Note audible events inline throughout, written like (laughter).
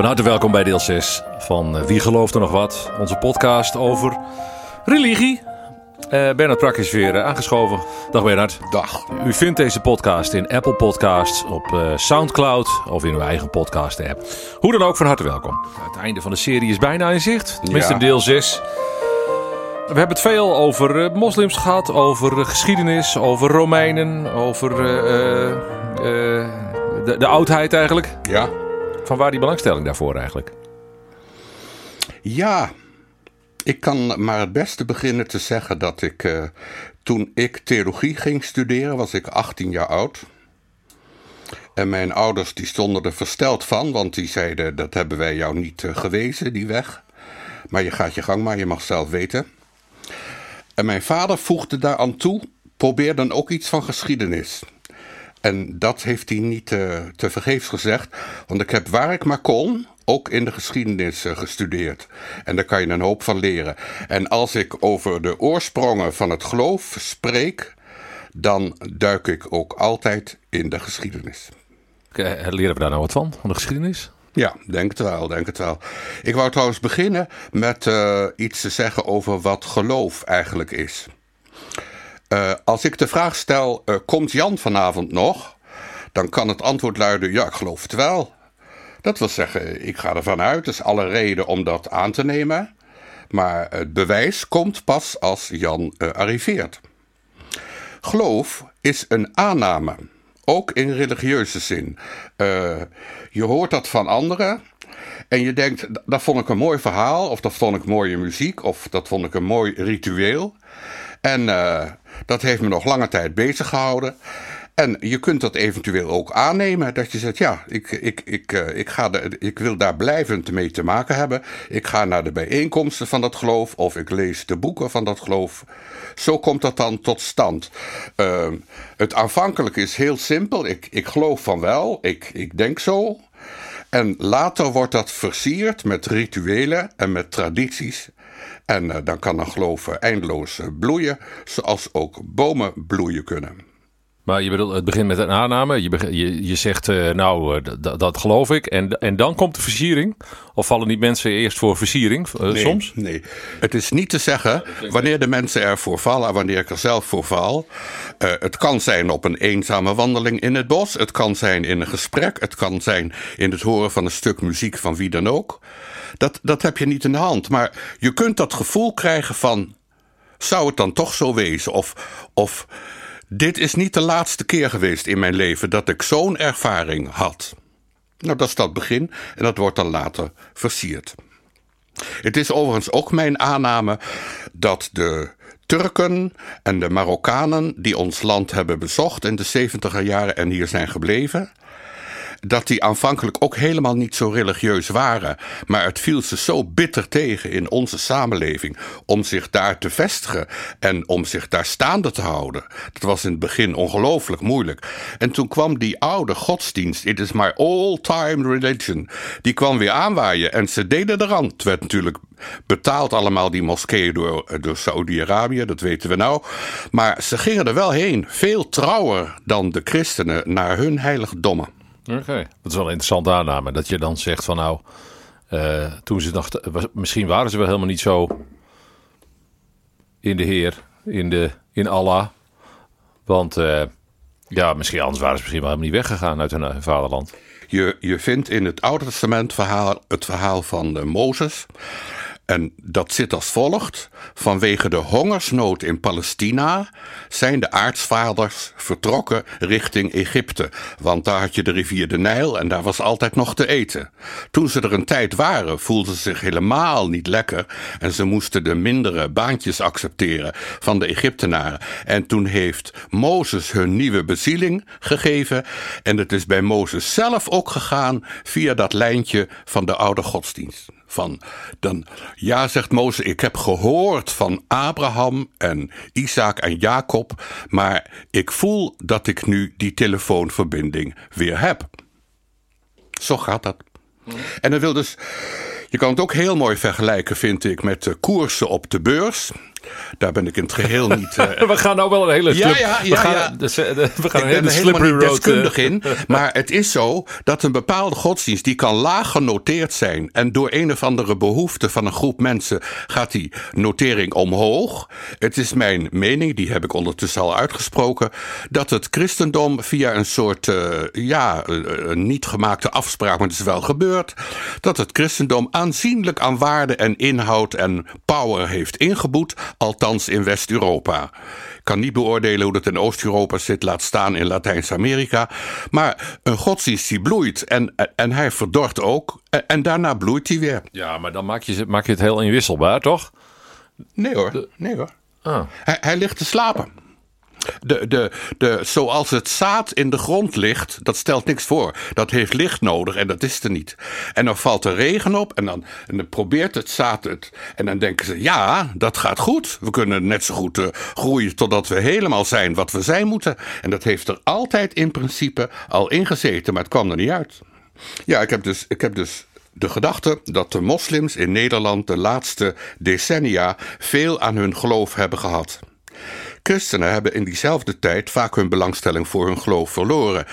Van harte welkom bij deel 6 van eh, Wie gelooft er nog wat? Onze podcast over religie. Uh, Bernard Prak is weer uh, aangeschoven. Dag Bernard. Dag. U vindt deze podcast in Apple Podcasts, op uh, Soundcloud of in uw eigen podcast app. Hoe dan ook, van harte welkom. Het einde van de serie is bijna in zicht. Tenminste, ja. deel 6. We hebben het veel over moslims gehad, over geschiedenis, over Romeinen, over de, de oudheid eigenlijk. Ja. Van waar die belangstelling daarvoor eigenlijk? Ja, ik kan maar het beste beginnen te zeggen dat ik uh, toen ik theologie ging studeren, was ik 18 jaar oud. En mijn ouders die stonden er versteld van, want die zeiden dat hebben wij jou niet uh, gewezen, die weg. Maar je gaat je gang maar, je mag zelf weten. En mijn vader voegde daaraan toe, probeer dan ook iets van geschiedenis. En dat heeft hij niet uh, te vergeefs gezegd, want ik heb waar ik maar kon, ook in de geschiedenis uh, gestudeerd. En daar kan je een hoop van leren. En als ik over de oorsprongen van het geloof spreek, dan duik ik ook altijd in de geschiedenis. Okay, leren we daar nou wat van, van de geschiedenis? Ja, denk het wel, denk het wel. Ik wou trouwens beginnen met uh, iets te zeggen over wat geloof eigenlijk is. Uh, als ik de vraag stel, uh, komt Jan vanavond nog? Dan kan het antwoord luiden, ja, ik geloof het wel. Dat wil zeggen, ik ga ervan uit, is alle reden om dat aan te nemen. Maar het bewijs komt pas als Jan uh, arriveert. Geloof is een aanname, ook in religieuze zin. je hoort dat van anderen en je denkt, dat vond ik een mooi verhaal, of dat vond ik mooie muziek, of dat vond ik een mooi ritueel. En uh, dat heeft me nog lange tijd bezig gehouden. En je kunt dat eventueel ook aannemen. Dat je zegt, ja, ik, ik, ik, uh, ik, ga de, ik wil daar blijvend mee te maken hebben. Ik ga naar de bijeenkomsten van dat geloof. Of ik lees de boeken van dat geloof. Zo komt dat dan tot stand. Uh, het aanvankelijk is heel simpel. Ik, ik geloof van wel. Ik, ik denk zo. En later wordt dat versierd met rituelen en met tradities. En uh, dan kan een geloof eindeloos uh, bloeien, zoals ook bomen bloeien kunnen. Maar je bedoelt, het begint met een aanname. Je, je, je zegt, uh, nou, dat geloof ik. En, en dan komt de versiering? Of vallen die mensen eerst voor versiering nee, soms? Nee, het is niet te zeggen wanneer de mensen ervoor vallen en wanneer ik er zelf voor val. het kan zijn op een eenzame wandeling in het bos. Het kan zijn in een gesprek. Het kan zijn in het horen van een stuk muziek van wie dan ook. Dat, dat heb je niet in de hand. Maar je kunt dat gevoel krijgen van. Zou het dan toch zo wezen? Of, of dit is niet de laatste keer geweest in mijn leven dat ik zo'n ervaring had. Nou, dat is dat begin en dat wordt dan later versierd. Het is overigens ook mijn aanname dat de Turken en de Marokkanen die ons land hebben bezocht in de 70er jaren en hier zijn gebleven, dat die aanvankelijk ook helemaal niet zo religieus waren. Maar het viel ze zo bitter tegen in onze samenleving om zich daar te vestigen en om zich daar staande te houden. Dat was in het begin ongelooflijk moeilijk. En toen kwam die oude godsdienst, it is my all-time religion, die kwam weer aanwaaien en ze deden eraan. Het werd natuurlijk betaald allemaal die moskeeën door, door Saudi-Arabië, dat weten we nou. Maar ze gingen er wel heen, veel trouwer dan de christenen naar hun heiligdommen. Oké, dat is wel een interessante aanname. Dat je dan zegt van nou, uh, toen ze nog, misschien waren ze wel helemaal niet zo in de Heer, in, de, in Allah. Want uh, ja, misschien anders waren ze misschien wel helemaal niet weggegaan uit hun, hun vaderland. Je, je vindt in het Oude Testament verhaal, het verhaal van Mozes. En dat zit als volgt. Vanwege de hongersnood in Palestina zijn de aartsvaders vertrokken richting Egypte. Want daar had je de rivier de Nijl en daar was altijd nog te eten. Toen ze er een tijd waren, voelden ze zich helemaal niet lekker. En ze moesten de mindere baantjes accepteren van de Egyptenaren. En toen heeft Mozes hun nieuwe bezieling gegeven. En het is bij Mozes zelf ook gegaan via dat lijntje van de oude godsdienst van dan ja zegt Mozes ik heb gehoord van Abraham en Isaac en Jacob maar ik voel dat ik nu die telefoonverbinding weer heb zo gaat dat en dat wil dus je kan het ook heel mooi vergelijken, vind ik, met de koersen op de beurs. Daar ben ik in het geheel (laughs) niet. Uh... we gaan nou wel een hele slip... ja, ja, ja, we gaan, ja. Dus, uh, we gaan een hele slippery road. deskundig in. (laughs) Maar het is zo dat een bepaalde godsdienst die kan laag genoteerd zijn en door een of andere behoefte van een groep mensen gaat die notering omhoog. Het is mijn mening, die heb ik ondertussen al uitgesproken, dat het christendom via een soort uh, ja een niet gemaakte afspraak, maar het is wel gebeurd, dat het christendom aanzienlijk aan waarde en inhoud en power heeft ingeboet, althans in West-Europa. Ik kan niet beoordelen hoe het in Oost-Europa zit, laat staan in Latijns-Amerika. Maar een godsdienst die bloeit en, en hij verdort ook. En, daarna bloeit hij weer. Ja, maar dan maak je, maak je het heel inwisselbaar, toch? Nee hoor, nee hoor. Ah. Hij, hij ligt te slapen. De, de, de, zoals het zaad in de grond ligt, dat stelt niks voor. Dat heeft licht nodig en dat is er niet. En dan valt er regen op en dan, dan probeert het zaad het. En dan denken ze, ja, dat gaat goed. We kunnen net zo goed uh, groeien totdat we helemaal zijn wat we zijn moeten. En dat heeft er altijd in principe al ingezeten, maar het kwam er niet uit. Ja, ik heb dus, ik heb dus de gedachte dat de moslims in Nederland de laatste decennia veel aan hun geloof hebben gehad. Christenen hebben in diezelfde tijd vaak hun belangstelling voor hun geloof verloren.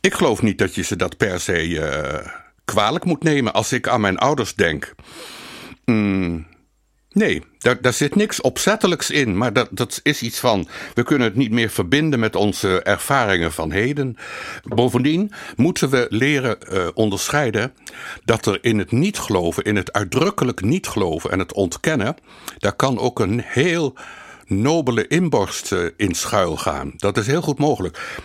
Ik geloof niet dat je ze dat per se uh, kwalijk moet nemen als ik aan mijn ouders denk. Mm, nee, daar, zit niks opzettelijks in, maar dat, dat is iets van. We kunnen het niet meer verbinden met onze ervaringen van heden. Bovendien moeten we leren uh, onderscheiden dat er in het niet geloven, in het uitdrukkelijk niet geloven en het ontkennen, daar kan ook een heel nobele inborst uh, in schuil gaan. Dat is heel goed mogelijk.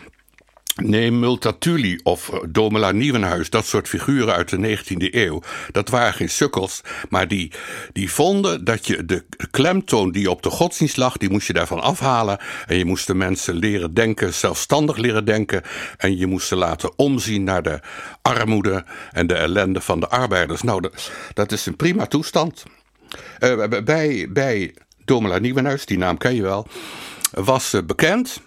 Neem Multatuli of eh, Domela Nieuwenhuis, dat soort figuren uit de 19e eeuw. Dat waren geen sukkels, maar die, die vonden dat je de klemtoon die op de godsdienst lag, die moest je daarvan afhalen. En je moest de mensen leren denken, zelfstandig leren denken. En je moest ze laten omzien naar de armoede en de ellende van de arbeiders. Nou, dat, is een prima toestand. Uh, bij, bij Domela Nieuwenhuis, die naam ken je wel, was eh, bekend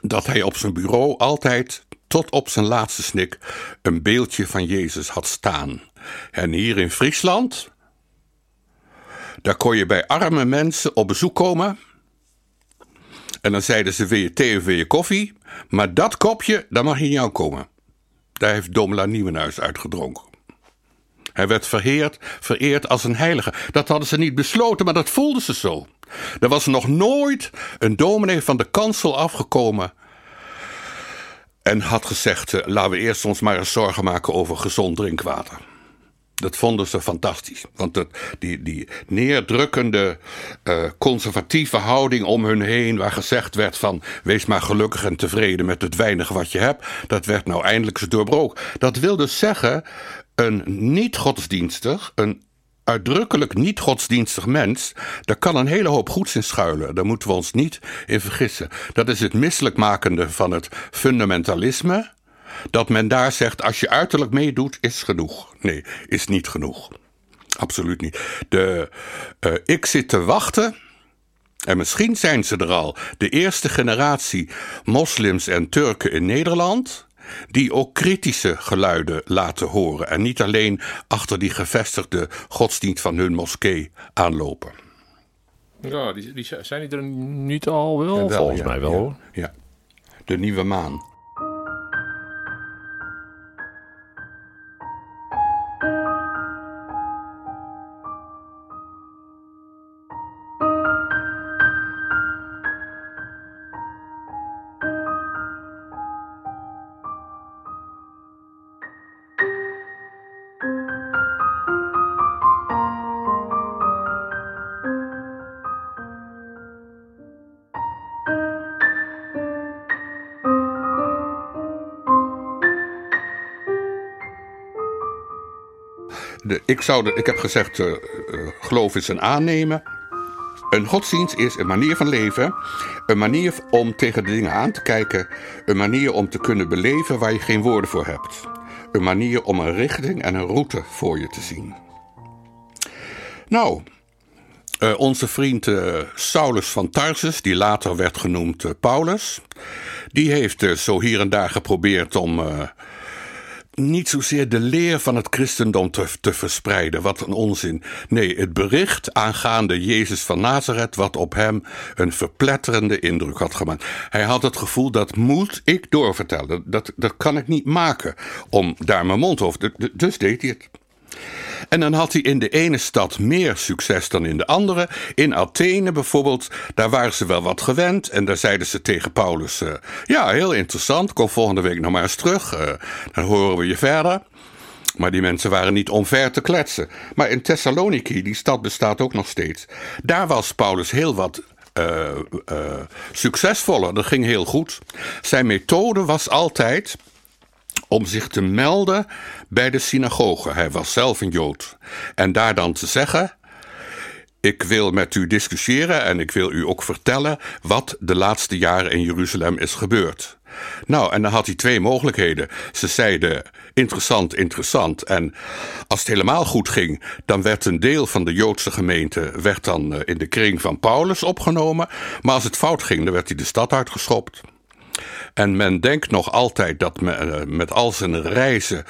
dat hij op zijn bureau altijd tot op zijn laatste snik een beeldje van Jezus had staan. En hier in Friesland, daar kon je bij arme mensen op bezoek komen. En dan zeiden ze: Wil je thee of wil je koffie? Maar dat kopje, daar mag je niet komen. Daar heeft Domela Nieuwenhuis uitgedronken. Hij werd verheerd, vereerd als een heilige. Dat hadden ze niet besloten, maar dat voelden ze zo. Er was nog nooit een dominee van de kansel afgekomen en had gezegd: uh, laten we eerst ons maar eens zorgen maken over gezond drinkwater. Dat vonden ze fantastisch. Want die, die neerdrukkende, uh, conservatieve houding om hun heen, waar gezegd werd van wees maar gelukkig en tevreden met het weinige wat je hebt, dat werd nou eindelijk doorbroken. Dat wil dus zeggen, een niet-godsdienstig, een uitdrukkelijk niet-godsdienstig mens, daar kan een hele hoop goeds in schuilen. Daar moeten we ons niet in vergissen. Dat is het misselijkmakende van het fundamentalisme. Dat men daar zegt, als je uiterlijk meedoet, is genoeg. Nee, is niet genoeg. Absoluut niet. De, uh, ik zit te wachten. En misschien zijn ze er al. De eerste generatie moslims en Turken in Nederland die ook kritische geluiden laten horen en niet alleen achter die gevestigde godsdienst van hun moskee aanlopen. Ja, die, die zijn die er niet al wel? wel Volgens mij wel. ja, de nieuwe maan. De, ik, zou ik heb gezegd, uh, geloof is een aannemen. Een godsdienst is een manier van leven, een manier om tegen de dingen aan te kijken, een manier om te kunnen beleven waar je geen woorden voor hebt, een manier om een richting en een route voor je te zien. Nou, uh, onze vriend Saulus van Tarsus, die later werd genoemd Paulus, die heeft zo hier en daar geprobeerd om niet zozeer de leer van het christendom te, te, verspreiden. Wat een onzin. Nee, het bericht aangaande Jezus van Nazareth, wat op hem een verpletterende indruk had gemaakt. Hij had het gevoel dat moet ik doorvertellen. Dat, dat kan ik niet maken om daar mijn mond over. Dus deed hij het. En dan had hij in de ene stad meer succes dan in de andere. In Athene bijvoorbeeld, daar waren ze wel wat gewend. En daar zeiden ze tegen Paulus: uh, Ja, heel interessant, kom volgende week nog maar eens terug. Uh, dan horen we je verder. Maar die mensen waren niet onver te kletsen. Maar in Thessaloniki, die stad bestaat ook nog steeds. Daar was Paulus heel wat uh, succesvoller. Dat ging heel goed. Zijn methode was altijd om zich te melden bij de synagoge. Hij was zelf een Jood. En daar dan te zeggen: Ik wil met u discussiëren en ik wil u ook vertellen wat de laatste jaren in Jeruzalem is gebeurd. Nou, en dan had hij twee mogelijkheden. Ze zeiden interessant, interessant. En als het helemaal goed ging, dan werd een deel van de Joodse gemeente werd dan eh, in de kring van Paulus opgenomen. Maar als het fout ging, dan werd hij de stad uitgeschopt. En men denkt nog altijd dat eh, met al zijn reizen,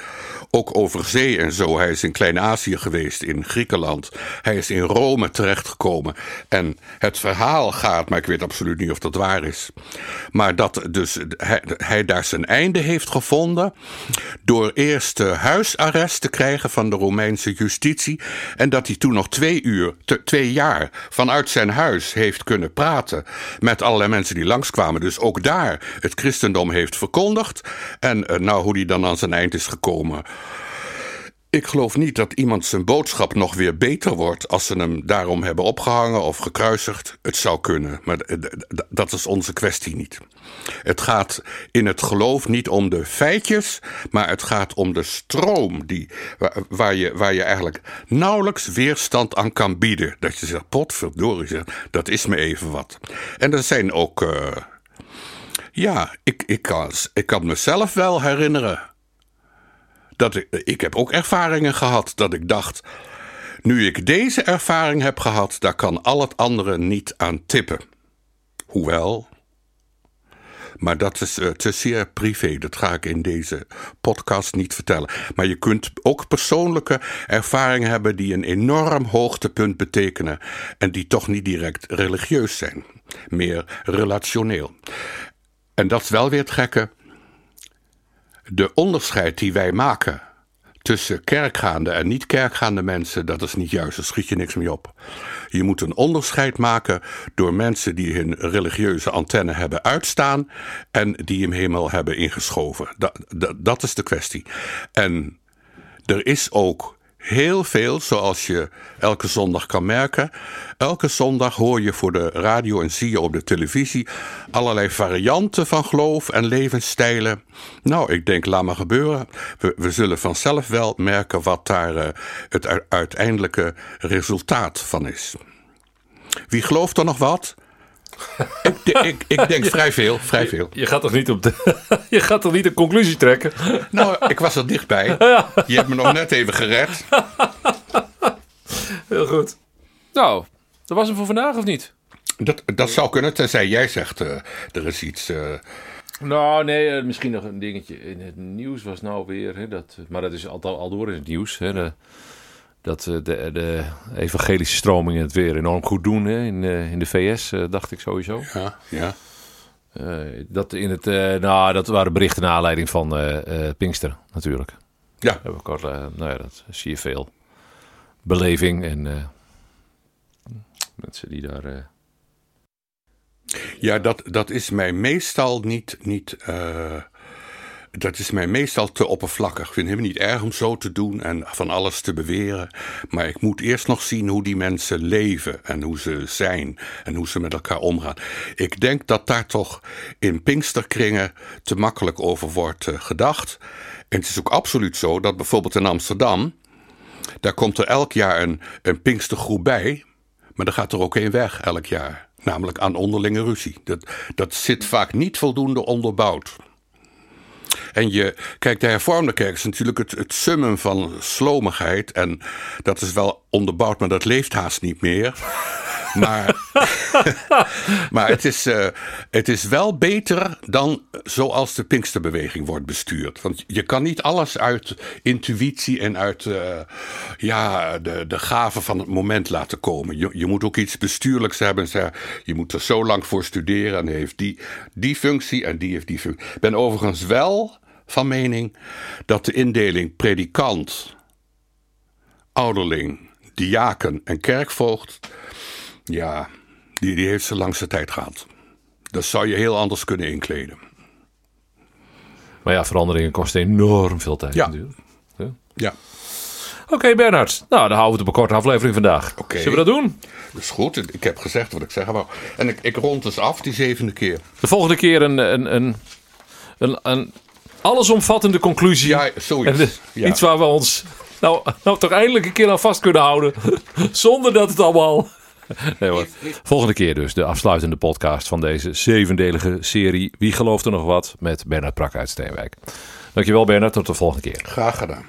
ook over zee en zo, hij is in Klein-Azië geweest, in Griekenland, hij is in Rome terechtgekomen. En het verhaal gaat, maar ik weet absoluut niet of dat waar is, maar dat dus hij, daar zijn einde heeft gevonden door eerst huisarrest te krijgen van de Romeinse justitie en dat hij toen nog twee uur, twee jaar vanuit zijn huis heeft kunnen praten met allerlei mensen die langskwamen. Dus ook daar het christendom heeft verkondigd. En uh, nou, hoe die dan aan zijn eind is gekomen. Ik geloof niet dat iemand zijn boodschap nog weer beter wordt als ze hem daarom hebben opgehangen of gekruisigd. Het zou kunnen, maar dat is onze kwestie niet. Het gaat in het geloof niet om de feitjes, maar het gaat om de stroom die, waar, je, waar je eigenlijk nauwelijks weerstand aan kan bieden. Dat je zegt, potverdorie, dat is me even wat. En er zijn ook. Uh, ja, ik, ik, kan, ik kan mezelf wel herinneren. Dat ik, ik heb ook ervaringen gehad dat ik dacht. Nu ik deze ervaring heb gehad, daar kan al het andere niet aan tippen. Hoewel. Maar dat is uh, te zeer privé. Dat ga ik in deze podcast niet vertellen. Maar je kunt ook persoonlijke ervaringen hebben die een enorm hoogtepunt betekenen. En die toch niet direct religieus zijn. Meer relationeel. En dat is wel weer het gekke. De onderscheid die wij maken tussen kerkgaande en niet kerkgaande mensen, dat is niet juist, daar schiet je niks mee op. Je moet een onderscheid maken door mensen die hun religieuze antenne hebben uitstaan en die hem helemaal hebben ingeschoven. Dat, dat, dat is de kwestie. En er is ook heel veel, zoals je elke zondag kan merken. Elke zondag hoor je voor de radio en zie je op de televisie allerlei varianten van geloof en levensstijlen. Nou, ik denk, laat maar gebeuren. We, we zullen vanzelf wel merken wat daar uh, het uiteindelijke resultaat van is. Wie gelooft er nog wat? Ik, ik, ik, denk vrij veel, vrij veel. Je, gaat toch niet op de, (laughs) je gaat toch niet een conclusie trekken? (laughs) Nou, ik was er dichtbij. (laughs) Je hebt me nog net even gered. Heel goed. Nou, dat was hem voor vandaag of niet? Dat, dat zou kunnen, tenzij jij zegt, uh, er is iets... Uh... Nou, nee, uh, misschien nog een dingetje. In het nieuws was nou weer, hè, dat, maar dat is altijd al door in het nieuws. Hè, de, dat de, de evangelische stromingen het weer enorm goed doen hè, in, in de VS, dacht ik sowieso. Ja, ja. Uh, dat, in het, uh, nou, dat waren berichten naar aanleiding van uh, Pinkster, natuurlijk. Ja. Heb ik al, nou ja, dat zie je veel. Beleving en mensen die daar. Ja, dat, dat is mij meestal niet. niet dat is mij meestal te oppervlakkig. Ik vind het niet erg om zo te doen en van alles te beweren. Maar ik moet eerst nog zien hoe die mensen leven en hoe ze zijn en hoe ze met elkaar omgaan. Ik denk dat daar toch in Pinksterkringen te makkelijk over wordt uh, gedacht. En het is ook absoluut zo dat bijvoorbeeld in Amsterdam. Daar komt er elk jaar een, een Pinkstergroep bij. Maar er gaat er ook één weg elk jaar. Namelijk aan onderlinge ruzie. Dat, dat zit vaak niet voldoende onderbouwd. En je, kijk, de hervormde kerk is natuurlijk het, het summum van slomigheid. En dat is wel onderbouwd, maar dat leeft haast niet meer. Maar, (laughs) maar het, is, uh, het is wel beter dan zoals de Pinksterbeweging wordt bestuurd. Want je kan niet alles uit intuïtie en uit uh, ja, de, de gaven van het moment laten komen. Je, je moet ook iets bestuurlijks hebben. Je moet er zo lang voor studeren en heeft die, die functie en die heeft die functie. Ik ben overigens wel van mening dat de indeling predikant, ouderling, diaken en kerkvoogd, ja, die, die heeft ze langste tijd gehad. Dat zou je heel anders kunnen inkleden. Maar ja, veranderingen kosten enorm veel tijd ja. natuurlijk. Ja. Oké, okay, Bernhard. Nou, dan houden we het op een korte aflevering vandaag. Okay. Zullen we dat doen? Dat is goed. Ik heb gezegd wat ik zeggen wou. En ik, ik rond dus af die zevende keer. De volgende keer een, een, een, een, een allesomvattende conclusie. Ja, zoiets. Ja. Iets waar we ons nou, nou toch eindelijk een keer aan vast kunnen houden. (laughs) Zonder dat het allemaal... (laughs) Volgende keer dus de afsluitende podcast van deze zevendelige serie Wie gelooft er nog wat? Met Bernard Prak uit Steenwijk. Dankjewel Bernard, tot de volgende keer. Graag gedaan.